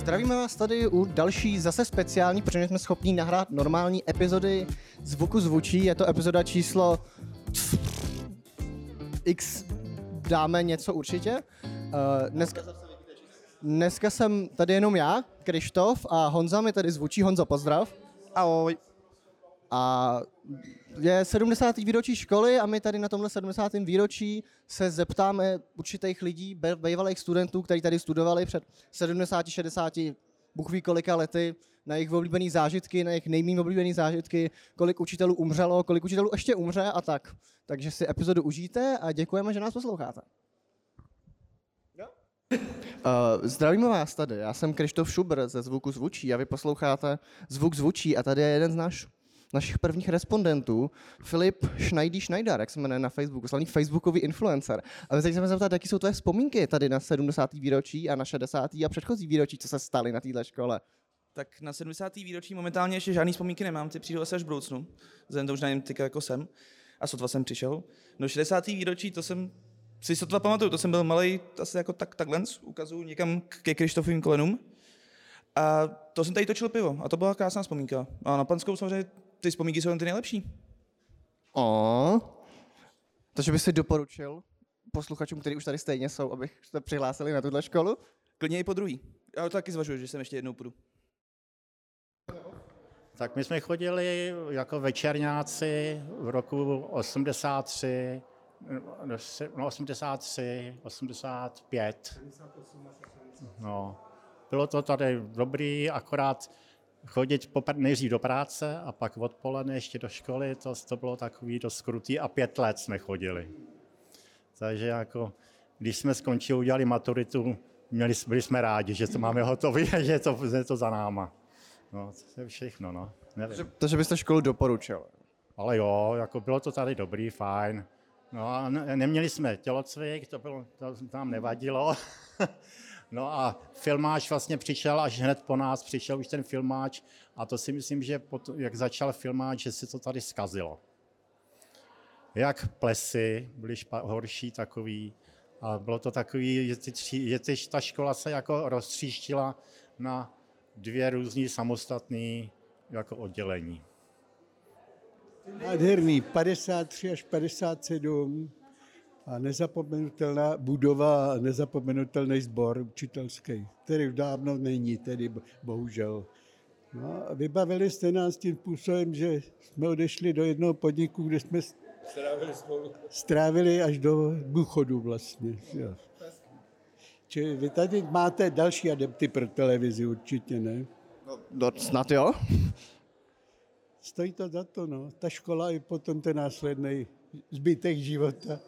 Zdravíme vás tady u další zase speciální, protože jsme schopni nahrát normální epizody zvuku zvučí. Je to epizoda číslo X dáme něco určitě. Uh, dneska, dneska jsem tady jenom já, Krištof a Honza mi tady zvučí. Honzo, pozdrav. Ahoj. A je 70. výročí školy a my tady na tomhle 70. výročí se zeptáme určitých lidí, bývalých studentů, kteří tady studovali před 70, 60, Bůh ví kolika lety, na jejich oblíbené zážitky, na jejich nejméně oblíbené zážitky, kolik učitelů umřelo, kolik učitelů ještě umře a tak. Takže si epizodu užijte a děkujeme, že nás posloucháte. Uh, zdravíme vás tady, já jsem Krištof Šubr ze Zvuku zvučí a vy posloucháte Zvuk zvučí a tady je jeden z náš, našich prvních respondentů, Filip Schneidy Schneider, jak se jmenuje na Facebooku, slavný facebookový influencer. A my se chceme zeptat, jaký jsou tvoje vzpomínky tady na 70. výročí a na 60. a předchozí výročí, co se staly na této škole. Tak na 70. výročí momentálně ještě žádný vzpomínky nemám, ty přijdu asi až v budoucnu, vzhledem to už nevím, teďka jako jsem. A sotva jsem přišel. No 60. výročí, to jsem si sotva pamatuju, to jsem byl malý, asi jako tak, takhle, ukazuju někam ke Krištofovým kolenům. A to jsem tady točil pivo a to byla krásná vzpomínka. A na Panskou samozřejmě ty vzpomínky jsou ty nejlepší. O, takže bys si doporučil posluchačům, kteří už tady stejně jsou, abych se přihlásili na tuhle školu? Klidně i po druhý. Já to taky zvažuji, že jsem ještě jednou půjdu. Tak my jsme chodili jako večerňáci v roku 83, no 83, 85. No, bylo to tady dobrý, akorát chodit popr- nejdřív do práce a pak odpoledne ještě do školy, to, to bylo takový dost krutý a pět let jsme chodili. Takže jako, když jsme skončili, udělali maturitu, měli, byli jsme rádi, že to máme hotové, že je to, je to za náma. No, to je všechno, no. Nevím. Takže, takže byste školu doporučil. Ale jo, jako bylo to tady dobrý, fajn. No a ne, neměli jsme tělocvik, to, bylo, to nám nevadilo. no a filmáč vlastně přišel až hned po nás, přišel už ten filmáč a to si myslím, že pot, jak začal filmáč, že se to tady zkazilo. Jak plesy byly špa, horší takový a bylo to takový, že, ty tři, že ty, ta škola se jako roztříštila na dvě různé samostatné jako oddělení. Nádherný, 53 až 57 a nezapomenutelná budova a nezapomenutelný sbor učitelský, který už dávno není, tedy bohužel. No vybavili jste nás tím způsobem, že jsme odešli do jednoho podniku, kde jsme strávili, spolu. strávili až do důchodu vlastně. Jo. Čili vy tady máte další adepty pro televizi určitě, ne? No, no snad jo. Stojí to za to, no. Ta škola i potom ten následný zbytek života.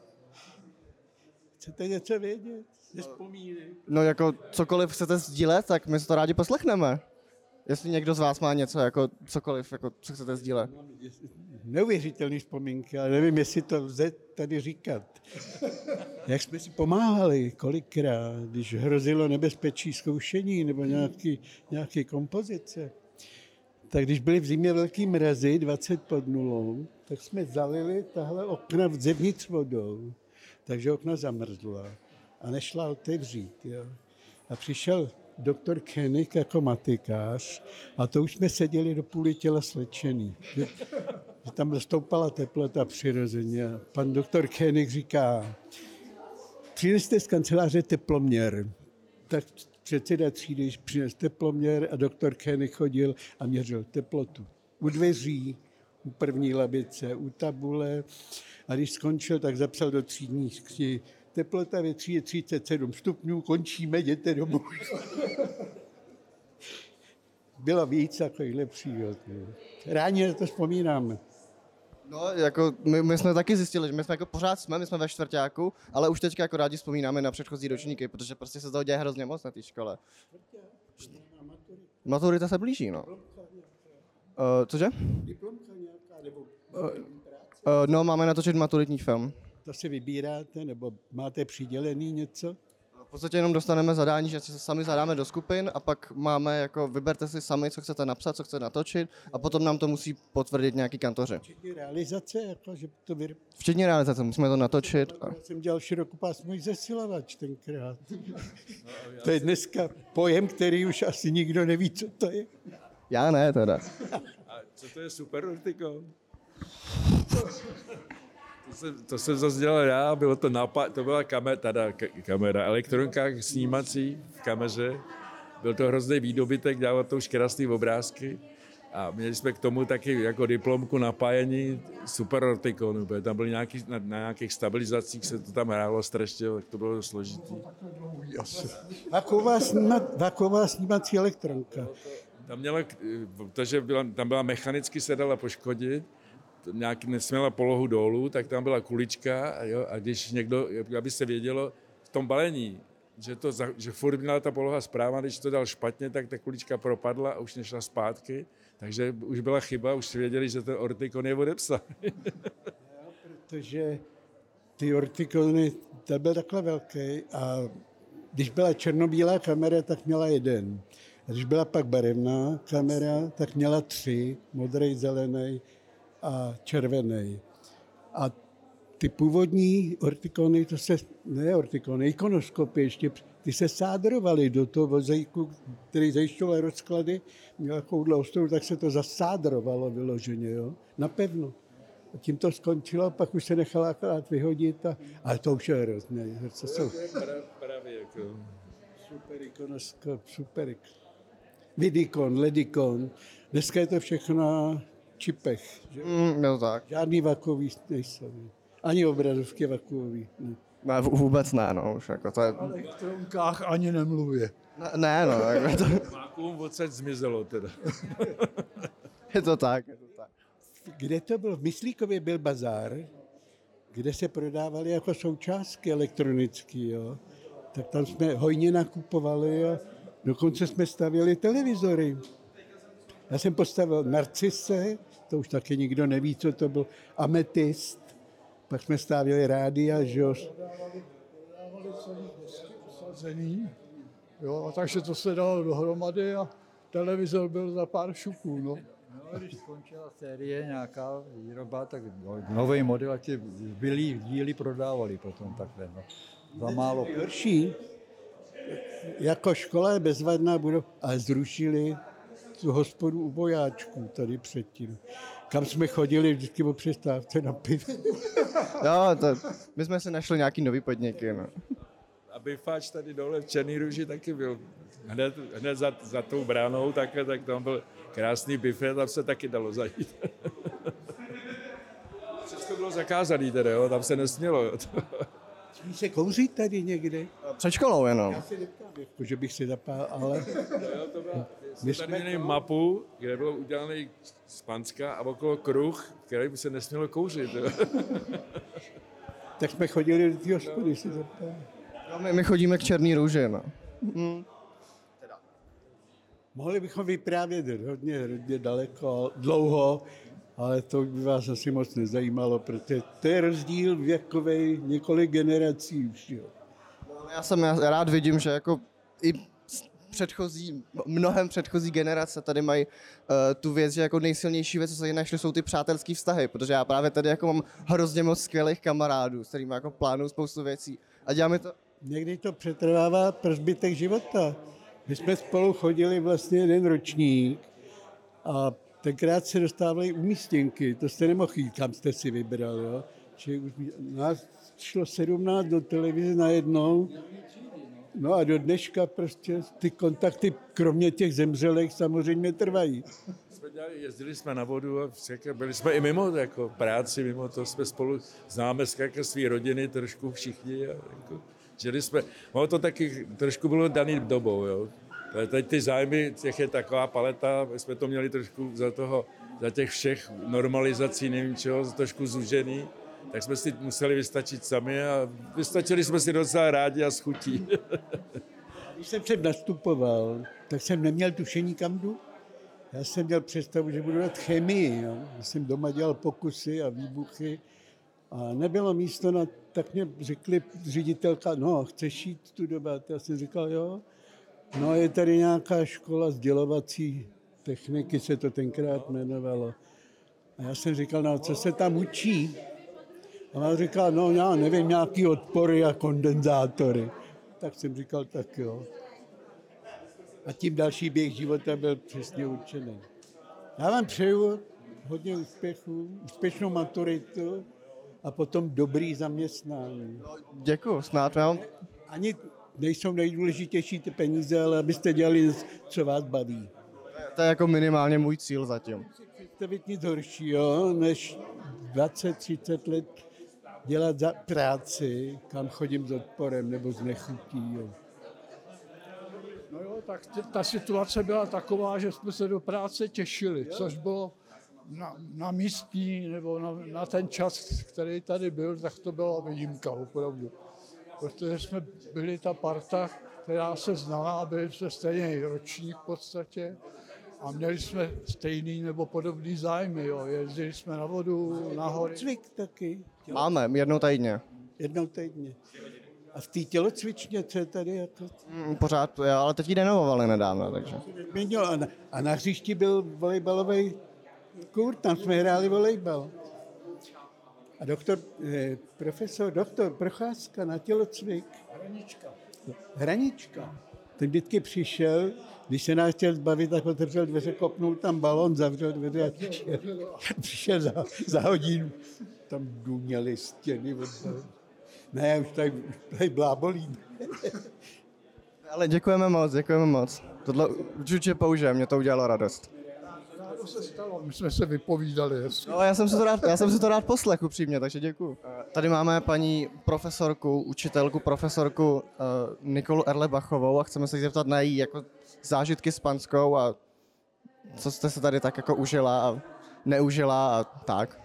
Chcete něco vědět? Nespomínej. No jako cokoliv chcete sdílet, tak my se to rádi poslechneme. Jestli někdo z vás má něco, jako cokoliv, jako co chcete sdílet. Neuvěřitelný vzpomínky, ale nevím, jestli to lze tady říkat. Jak jsme si pomáhali kolikrát, když hrozilo nebezpečí zkoušení nebo nějaký, nějaký kompozice. Tak když byly v zimě velký mrazy, 20 pod nulou, tak jsme zalili tahle okna zevnitř vodou. Takže okna zamrzla a nešla otevřít. Jo. A přišel doktor Koenig jako matikář a to už jsme seděli do půli těla slečený. Že, tam stoupala teplota přirozeně. A pan doktor Koenig říká, přineste z kanceláře teploměr. Tak předseda třídy přines teploměr a doktor Koenig chodil a měřil teplotu. U dveří, u první labice, u tabule. A když skončil, tak zapsal do třídní knihy teplota ve tří je 37 stupňů, končíme, jděte domů. Bylo víc takovýchhle příhod. Ráně na to vzpomínáme. No, jako my, my, jsme taky zjistili, že my jsme jako pořád jsme, my jsme ve čtvrtáku, ale už teďka jako rádi vzpomínáme na předchozí ročníky, protože prostě se toho děje hrozně moc na té škole. Maturita se blíží, no. Uh, cože? Diplomka nebo Uh, no, máme natočit maturitní film. to si vybíráte, nebo máte přidělený něco? podstatě jenom dostaneme zadání, že si sami zadáme do skupin a pak máme jako, vyberte si sami, co chcete napsat, co chcete natočit a potom nám to musí potvrdit nějaký kantoři. Včetně realizace, jako, že to vyr... Včetně realizace, musíme to natočit. A... Já jsem dělal širokopásmový zesilovač tenkrát. To je dneska pojem, který už asi nikdo neví, co to je. Já ne teda. Co to je super Urtikon? To jsem, to jsem zase dělal já, bylo to napa- to byla kamera, teda kamera, elektronka snímací v kameře. Byl to hrozný výdobytek, dělat to už krásný obrázky. A měli jsme k tomu taky jako diplomku napájení super ortikonu, protože tam byly nějaký, na, na nějakých stabilizacích se to tam hrálo strašně, tak to bylo složitý. Vaková, sníma, vaková snímací elektronka. Tam měla, protože byla, tam byla mechanicky se dala poškodit, nějak nesměla polohu dolů, tak tam byla kulička a, jo, a když někdo, aby se vědělo v tom balení, že, to, že furt měla ta poloha správná, když to dal špatně, tak ta kulička propadla a už nešla zpátky, takže už byla chyba, už si věděli, že ten ortikon je odepsaný. protože ty ortikony, to byl takhle velký a když byla černobílá kamera, tak měla jeden. Když byla pak barevná kamera, tak měla tři, modrý, zelený a červený. A ty původní ortikony, to se, ne ortikony, ikonoskopy ještě, ty se sádrovaly do toho vozejku, který zajišťoval rozklady, měl takovouhle ostrou, tak se to zasádrovalo vyloženě, jo, napevno. A tím to skončilo, pak už se nechala akorát vyhodit, a, ale to už je hrozné. Co jsou Právě jako. super ikonoskop, super ik- Vidikon, Ledikon. Dneska je to všechno na čipech. Že? Mm, to tak. Žádný vakový nejsou. Ani obrazovky vakuový. Ne. Ne, v- vůbec ne, no, už jako to je, O elektronkách ani nemluvě. ne, ne no, jako to, Vákuum odsaď zmizelo teda. je to tak, je to tak. Kde to bylo? V Myslíkově byl bazár, kde se prodávaly jako součástky elektronické, jo. Tak tam jsme hojně nakupovali a dokonce jsme stavěli televizory. Já jsem postavil Narcisse, to už taky nikdo neví, co to byl, Ametist, pak jsme stavěli rádia, že jo. Jo, a takže to se dalo dohromady a televizor byl za pár šuků. No. No, když skončila série nějaká výroba, tak nový model a ti zbylý díly prodávali potom takhle. No. Za málo. Horší, jako škola je bezvadná budova, ale zrušili tu hospodu u bojáčků tady předtím. Kam jsme chodili vždycky po přestávce na pivo. Jo, to, my jsme si našli nějaký nový podniky, no. A bifáč tady dole v Černý růži taky byl. Hned, hned za, za tou bránou takhle, tak tam byl krásný bifet, tam se taky dalo zajít. Všechno bylo zakázané teda, jo, tam se nesmělo. Jo. Se kouřit tady někde? Před školou jenom. Já neptám, jako, že bych si zapál, ale Jo, to byla, my jsme tady měli mapu, kde bylo udělaný z Panska a okolo kruh, který by se nesmělo kouřit. Tak jsme chodili do té hospody si zapál. No, my, my chodíme k Černý růži, no. Mohli bychom vyprávět hodně, hodně daleko, dlouho, ale to by vás asi moc nezajímalo, protože to je rozdíl věkový několik generací už. Jo. Já jsem já rád vidím, že jako i předchozí, mnohem předchozí generace tady mají uh, tu věc, že jako nejsilnější věc, co se našli, jsou ty přátelské vztahy, protože já právě tady jako mám hrozně moc skvělých kamarádů, s kterými jako plánuju spoustu věcí. A děláme to, Někdy to přetrvává pro zbytek života. My jsme spolu chodili vlastně jeden ročník a tenkrát se dostávaly umístěnky, to jste nemohl jít, kam jste si vybral. Jo? Že už nás šlo 17 do televize najednou, no a do dneška prostě ty kontakty, kromě těch zemřelých, samozřejmě trvají. Jsme dělali, jezdili jsme na vodu a byli jsme i mimo jako práci, mimo to jsme spolu známe z své rodiny trošku všichni. A jako, žili jsme, ono to taky trošku bylo daný dobou, jo. Teď ty zájmy, těch je taková paleta, my jsme to měli trošku za toho, za těch všech normalizací, nevím čeho, trošku zužený, tak jsme si museli vystačit sami a vystačili jsme si docela rádi a s chutí. Když jsem sem nastupoval, tak jsem neměl tušení, kam jdu. Já jsem měl představu, že budu dělat chemii. Jo. Já jsem doma dělal pokusy a výbuchy A nebylo místo na, tak mě řekli ředitelka, no, chceš jít studovat? Já jsem říkal, jo. No, je tady nějaká škola sdělovací techniky, se to tenkrát jmenovalo. A já jsem říkal, no, co se tam učí? A ona říkala, no, já nevím, nějaký odpory a kondenzátory. Tak jsem říkal, tak jo. A tím další běh života byl přesně určený. Já vám přeju hodně úspěchů, úspěšnou maturitu a potom dobrý zaměstnání. Děkuji, snad mám. Ani nejsou nejdůležitější ty peníze, ale abyste dělali, co vás baví. To je jako minimálně můj cíl zatím. Představit nic horšího, než 20-30 let dělat za práci, kam chodím s odporem nebo s nechutí. Jo. No jo, tak t- ta situace byla taková, že jsme se do práce těšili, což bylo na, na místní nebo na, na ten čas, který tady byl, tak to byla výjimka opravdu. Protože jsme byli ta parta, která se znala a byli jsme stejný ročník v podstatě a měli jsme stejný nebo podobný zájmy. Jo. Jezdili jsme na vodu, na hory. Cvik taky, Máme, jednou týdně. jednou týdně. A v té tělocvičně, co je tady, jako, Mm, Pořád, jo, ale teď ji renovovali nedávno, takže. Měnil. A na, a na hřišti byl volejbalový kurt, tam jsme hráli volejbal. A doktor, eh, profesor, doktor Procházka na tělocvik. Hranička. Hranička. Ten vždycky přišel, když se nás chtěl zbavit, tak otevřel dveře, kopnul tam balon, zavřel dveře a přišel, přišel za, za hodinu. Tam důněly stěny. Ne, už tady, tady blábolím. Ale děkujeme moc, děkujeme moc. Tohle určitě použijem, mě to udělalo radost. To se stalo, my jsme se vypovídali. jestli- No, já jsem si to rád, já jsem si to rád poslech upřímně, takže děkuju. Tady máme paní profesorku, učitelku, profesorku uh, Nikolu Erlebachovou a chceme se jí zeptat na její jako zážitky s Panskou a co jste se tady tak jako užila a neužila a tak.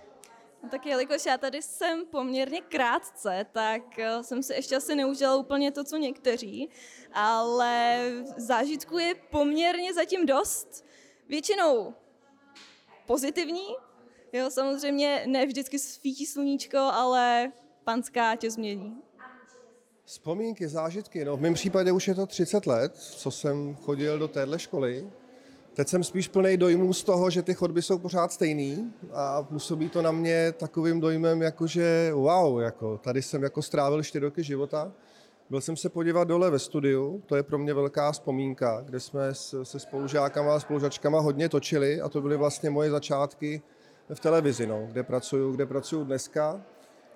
No tak jelikož já tady jsem poměrně krátce, tak eh, jsem si ještě asi neužila úplně to, co někteří, ale zážitků je poměrně zatím dost. Většinou pozitivní, jo, samozřejmě ne vždycky svítí sluníčko, ale panská tě změní. Vzpomínky, zážitky, no v mém případě už je to 30 let, co jsem chodil do téhle školy. Teď jsem spíš plný dojmů z toho, že ty chodby jsou pořád stejný a působí to na mě takovým dojmem, jako že wow, jako tady jsem jako strávil 4 roky života. Byl jsem se podívat dole ve studiu, to je pro mě velká vzpomínka, kde jsme se spolužákama a spolužačkama hodně točili a to byly vlastně moje začátky v televizi, no, kde pracuju, kde pracuju dneska.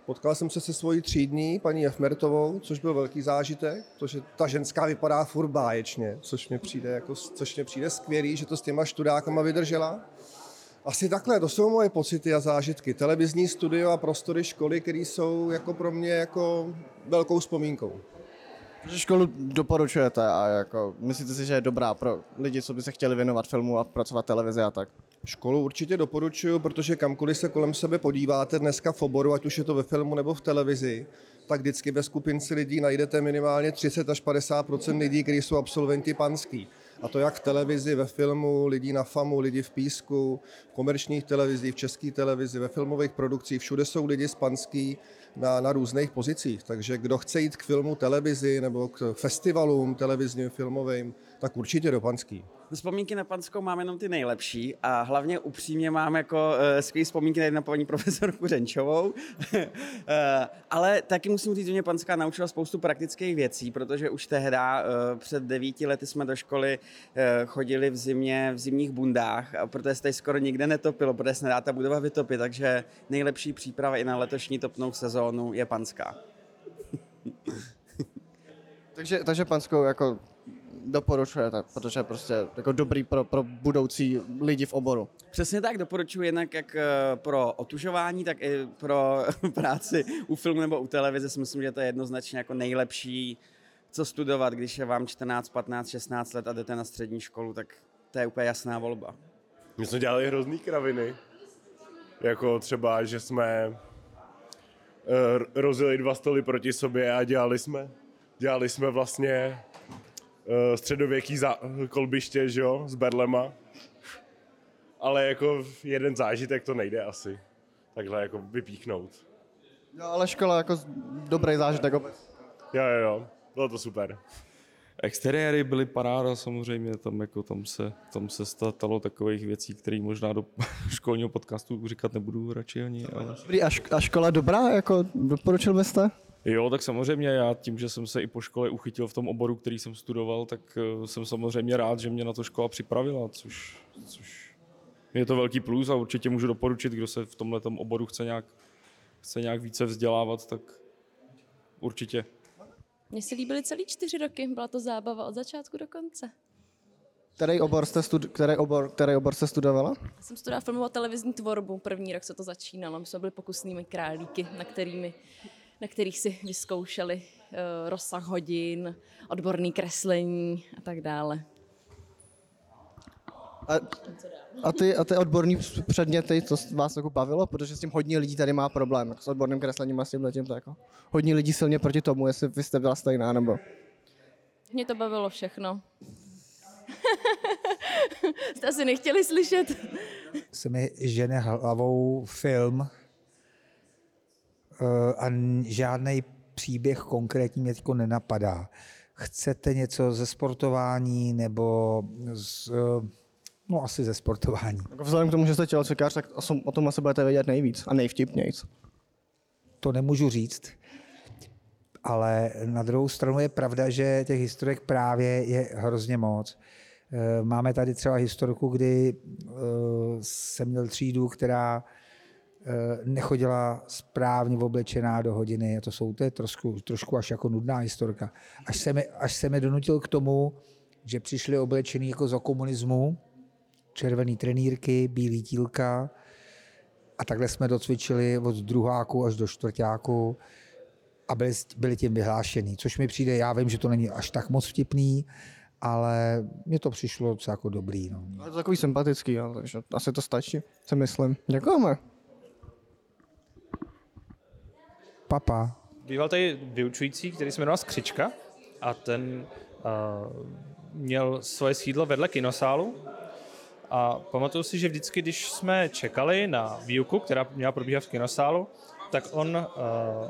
Potkal jsem se se svojí třídní, paní Jefmertovou, což byl velký zážitek, protože ta ženská vypadá furt báječně, což mě přijde, jako, což mě přijde skvělý, že to s těma študákama vydržela. Asi takhle, to jsou moje pocity a zážitky. Televizní studio a prostory školy, které jsou jako pro mě jako velkou vzpomínkou. Školu doporučujete a jako myslíte si, že je dobrá pro lidi, co by se chtěli věnovat filmu a pracovat televizi a tak? Školu určitě doporučuju, protože kamkoliv se kolem sebe podíváte dneska v oboru, ať už je to ve filmu nebo v televizi, tak vždycky ve skupinci lidí najdete minimálně 30 až 50 lidí, kteří jsou absolventi panský. A to jak v televizi, ve filmu, lidí na FAMu, lidi v Písku, v komerčních televizích, v české televizi, ve filmových produkcích, všude jsou lidi z panský na, na různých pozicích. Takže kdo chce jít k filmu, televizi nebo k festivalům televizním, filmovým, tak určitě do panský. Vzpomínky na Panskou mám jenom ty nejlepší a hlavně upřímně mám jako uh, skvělé vzpomínky na paní profesorku Řenčovou. uh, ale taky musím říct, že mě Panská naučila spoustu praktických věcí, protože už tehdy uh, před devíti lety jsme do školy uh, chodili v zimě v zimních bundách, a protože se tady skoro nikde netopilo, protože se nedá ta budova vytopit, takže nejlepší příprava i na letošní topnou sezónu je Panská. Takže, takže Panskou jako doporučujete, protože je prostě jako dobrý pro, pro budoucí lidi v oboru. Přesně tak, doporučuji jednak jak eh, pro otužování, tak i pro práci u filmu nebo u televize si myslím, že to je jednoznačně jako nejlepší, co studovat, když je vám 14, 15, 16 let a jdete na střední školu, tak to je úplně jasná volba. My jsme dělali hrozný kraviny. Jako třeba, že jsme eh, rozjeli dva stoly proti sobě a dělali jsme, dělali jsme vlastně středověký za, kolbiště, že jo, s berlema. Ale jako jeden zážitek to nejde asi takhle jako vypíchnout. Jo, ale škola jako dobrý zážitek. Jo, jo, jo, bylo to super. Exteriéry byly paráda samozřejmě, tam, jako, tam, se, tam se stalo takových věcí, které možná do školního podcastu říkat nebudu radši ani. Ale... Dobrý, a, šk- a škola dobrá, jako doporučil byste? Jo, tak samozřejmě já tím, že jsem se i po škole uchytil v tom oboru, který jsem studoval, tak eh, jsem samozřejmě rád, že mě na to škola připravila, což, což je to velký plus a určitě můžu doporučit, kdo se v tomhle oboru chce nějak, chce nějak více vzdělávat, tak určitě. Mně se líbily celý čtyři roky, byla to zábava od začátku do konce. Který obor jste, stud- který obor, který obor jste studovala? Já jsem studovala filmovou a televizní tvorbu, první rok se to začínalo, my jsme byli pokusnými králíky, na, kterými, na kterých si vyzkoušeli uh, rozsah hodin, odborný kreslení a tak dále. A, a, ty, a ty odborní předměty, co vás jako bavilo? Protože s tím hodně lidí tady má problém, jako s odborným kreslením a s tím letím, to jako hodně lidí silně proti tomu, jestli vy jste byla stejná, nebo... Mě to bavilo všechno. Jste asi nechtěli slyšet. se mi žene hlavou film eh, a žádný příběh konkrétní mě teď nenapadá. Chcete něco ze sportování nebo z, eh, no asi ze sportování. Vzhledem k tomu, že jste tělocvikář, tak o tom- asi budete vědět nejvíc a nejvtipnějc. To nemůžu říct, ale na druhou stranu je pravda, že těch historek právě je hrozně moc. Eh, Máme tady třeba historiku, kdy eh, jsem měl třídu, která nechodila správně oblečená do hodiny. A to jsou to je trošku, trošku až jako nudná historka. Až se, mi, až se mi donutil k tomu, že přišli oblečený jako za komunismu, červený trenýrky, bílý tílka, a takhle jsme docvičili od druháku až do čtvrtáku a byli, byli tím vyhlášený, což mi přijde, já vím, že to není až tak moc vtipný, ale mně to přišlo docela jako dobrý. No. Ale takový sympatický, jo, takže asi to stačí, si myslím. Děkujeme. Papa. Býval tady vyučující, který se jmenoval Skřička a ten uh, měl svoje sídlo vedle kinosálu a pamatuju si, že vždycky, když jsme čekali na výuku, která měla probíhat v kinosálu, tak on, uh,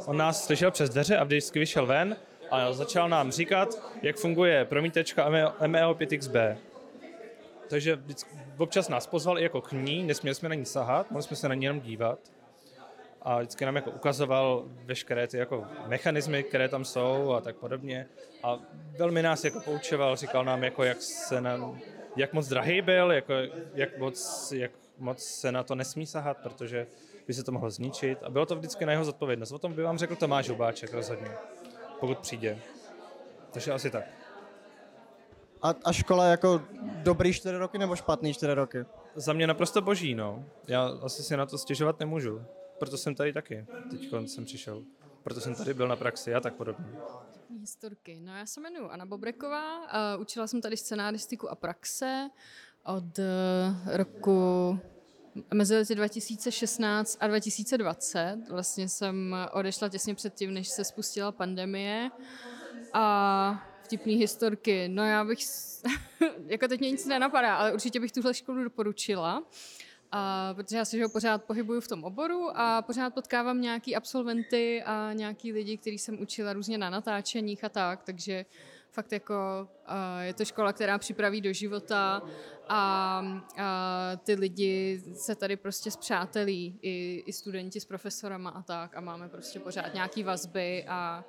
on nás slyšel přes dveře a vždycky vyšel ven a začal nám říkat, jak funguje promítečka MEO 5XB. Takže vždycky, občas nás pozval i jako k ní, nesměli jsme na ní sahat, mohli jsme se na ní jenom dívat a vždycky nám jako ukazoval veškeré ty jako mechanismy, které tam jsou a tak podobně. A velmi nás jako poučoval, říkal nám, jako jak, se na, jak moc drahý byl, jako jak, moc, jak moc se na to nesmí sahat, protože by se to mohlo zničit. A bylo to vždycky na jeho zodpovědnost. O tom by vám řekl Tomáš Hubáček rozhodně, pokud přijde. Takže asi tak. A, a škola jako dobrý čtyři roky nebo špatný čtyři roky? Za mě naprosto boží, no. Já asi si na to stěžovat nemůžu. Proto jsem tady taky. Teď jsem přišel. Proto jsem tady byl na praxi a tak podobně. Historky. No já se jmenuji Anna Bobreková, uh, učila jsem tady scenaristiku a praxe od uh, roku mezi lety 2016 a 2020. Vlastně jsem odešla těsně předtím, než se spustila pandemie a vtipný historky. No já bych, jako teď mě nic nenapadá, ale určitě bych tuhle školu doporučila. A, protože já se že jo, pořád pohybuju v tom oboru a pořád potkávám nějaký absolventy a nějaký lidi, který jsem učila různě na natáčeních a tak, takže fakt jako uh, je to škola, která připraví do života a, a ty lidi se tady prostě zpřátelí, i, i studenti s profesorama a tak a máme prostě pořád nějaký vazby a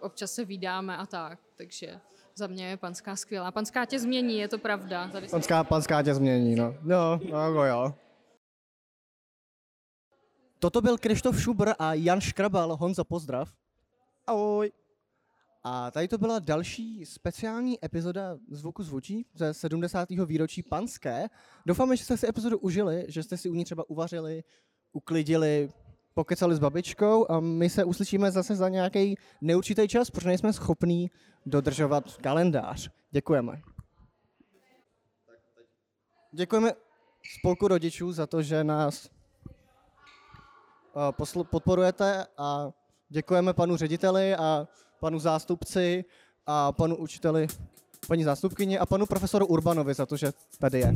občas se vídáme a tak, takže za mě je panská skvělá. Panská tě změní, je to pravda. Tady Panská, panská tě změní, no. No, no jako jo. Toto byl Krištof Šubr a Jan Škrabal. Honzo, pozdrav. Ahoj. A tady to byla další speciální epizoda Zvuku zvučí ze 70. výročí Panské. Doufáme, že jste si epizodu užili, že jste si u ní třeba uvařili, uklidili, pokecali s babičkou a my se uslyšíme zase za nějaký neurčitý čas, protože nejsme schopní dodržovat kalendář. Děkujeme. Děkujeme spolku rodičů za to, že nás podporujete a děkujeme panu řediteli a panu zástupci a panu učiteli, paní zástupkyni a panu profesoru Urbanovi za to, že tady je.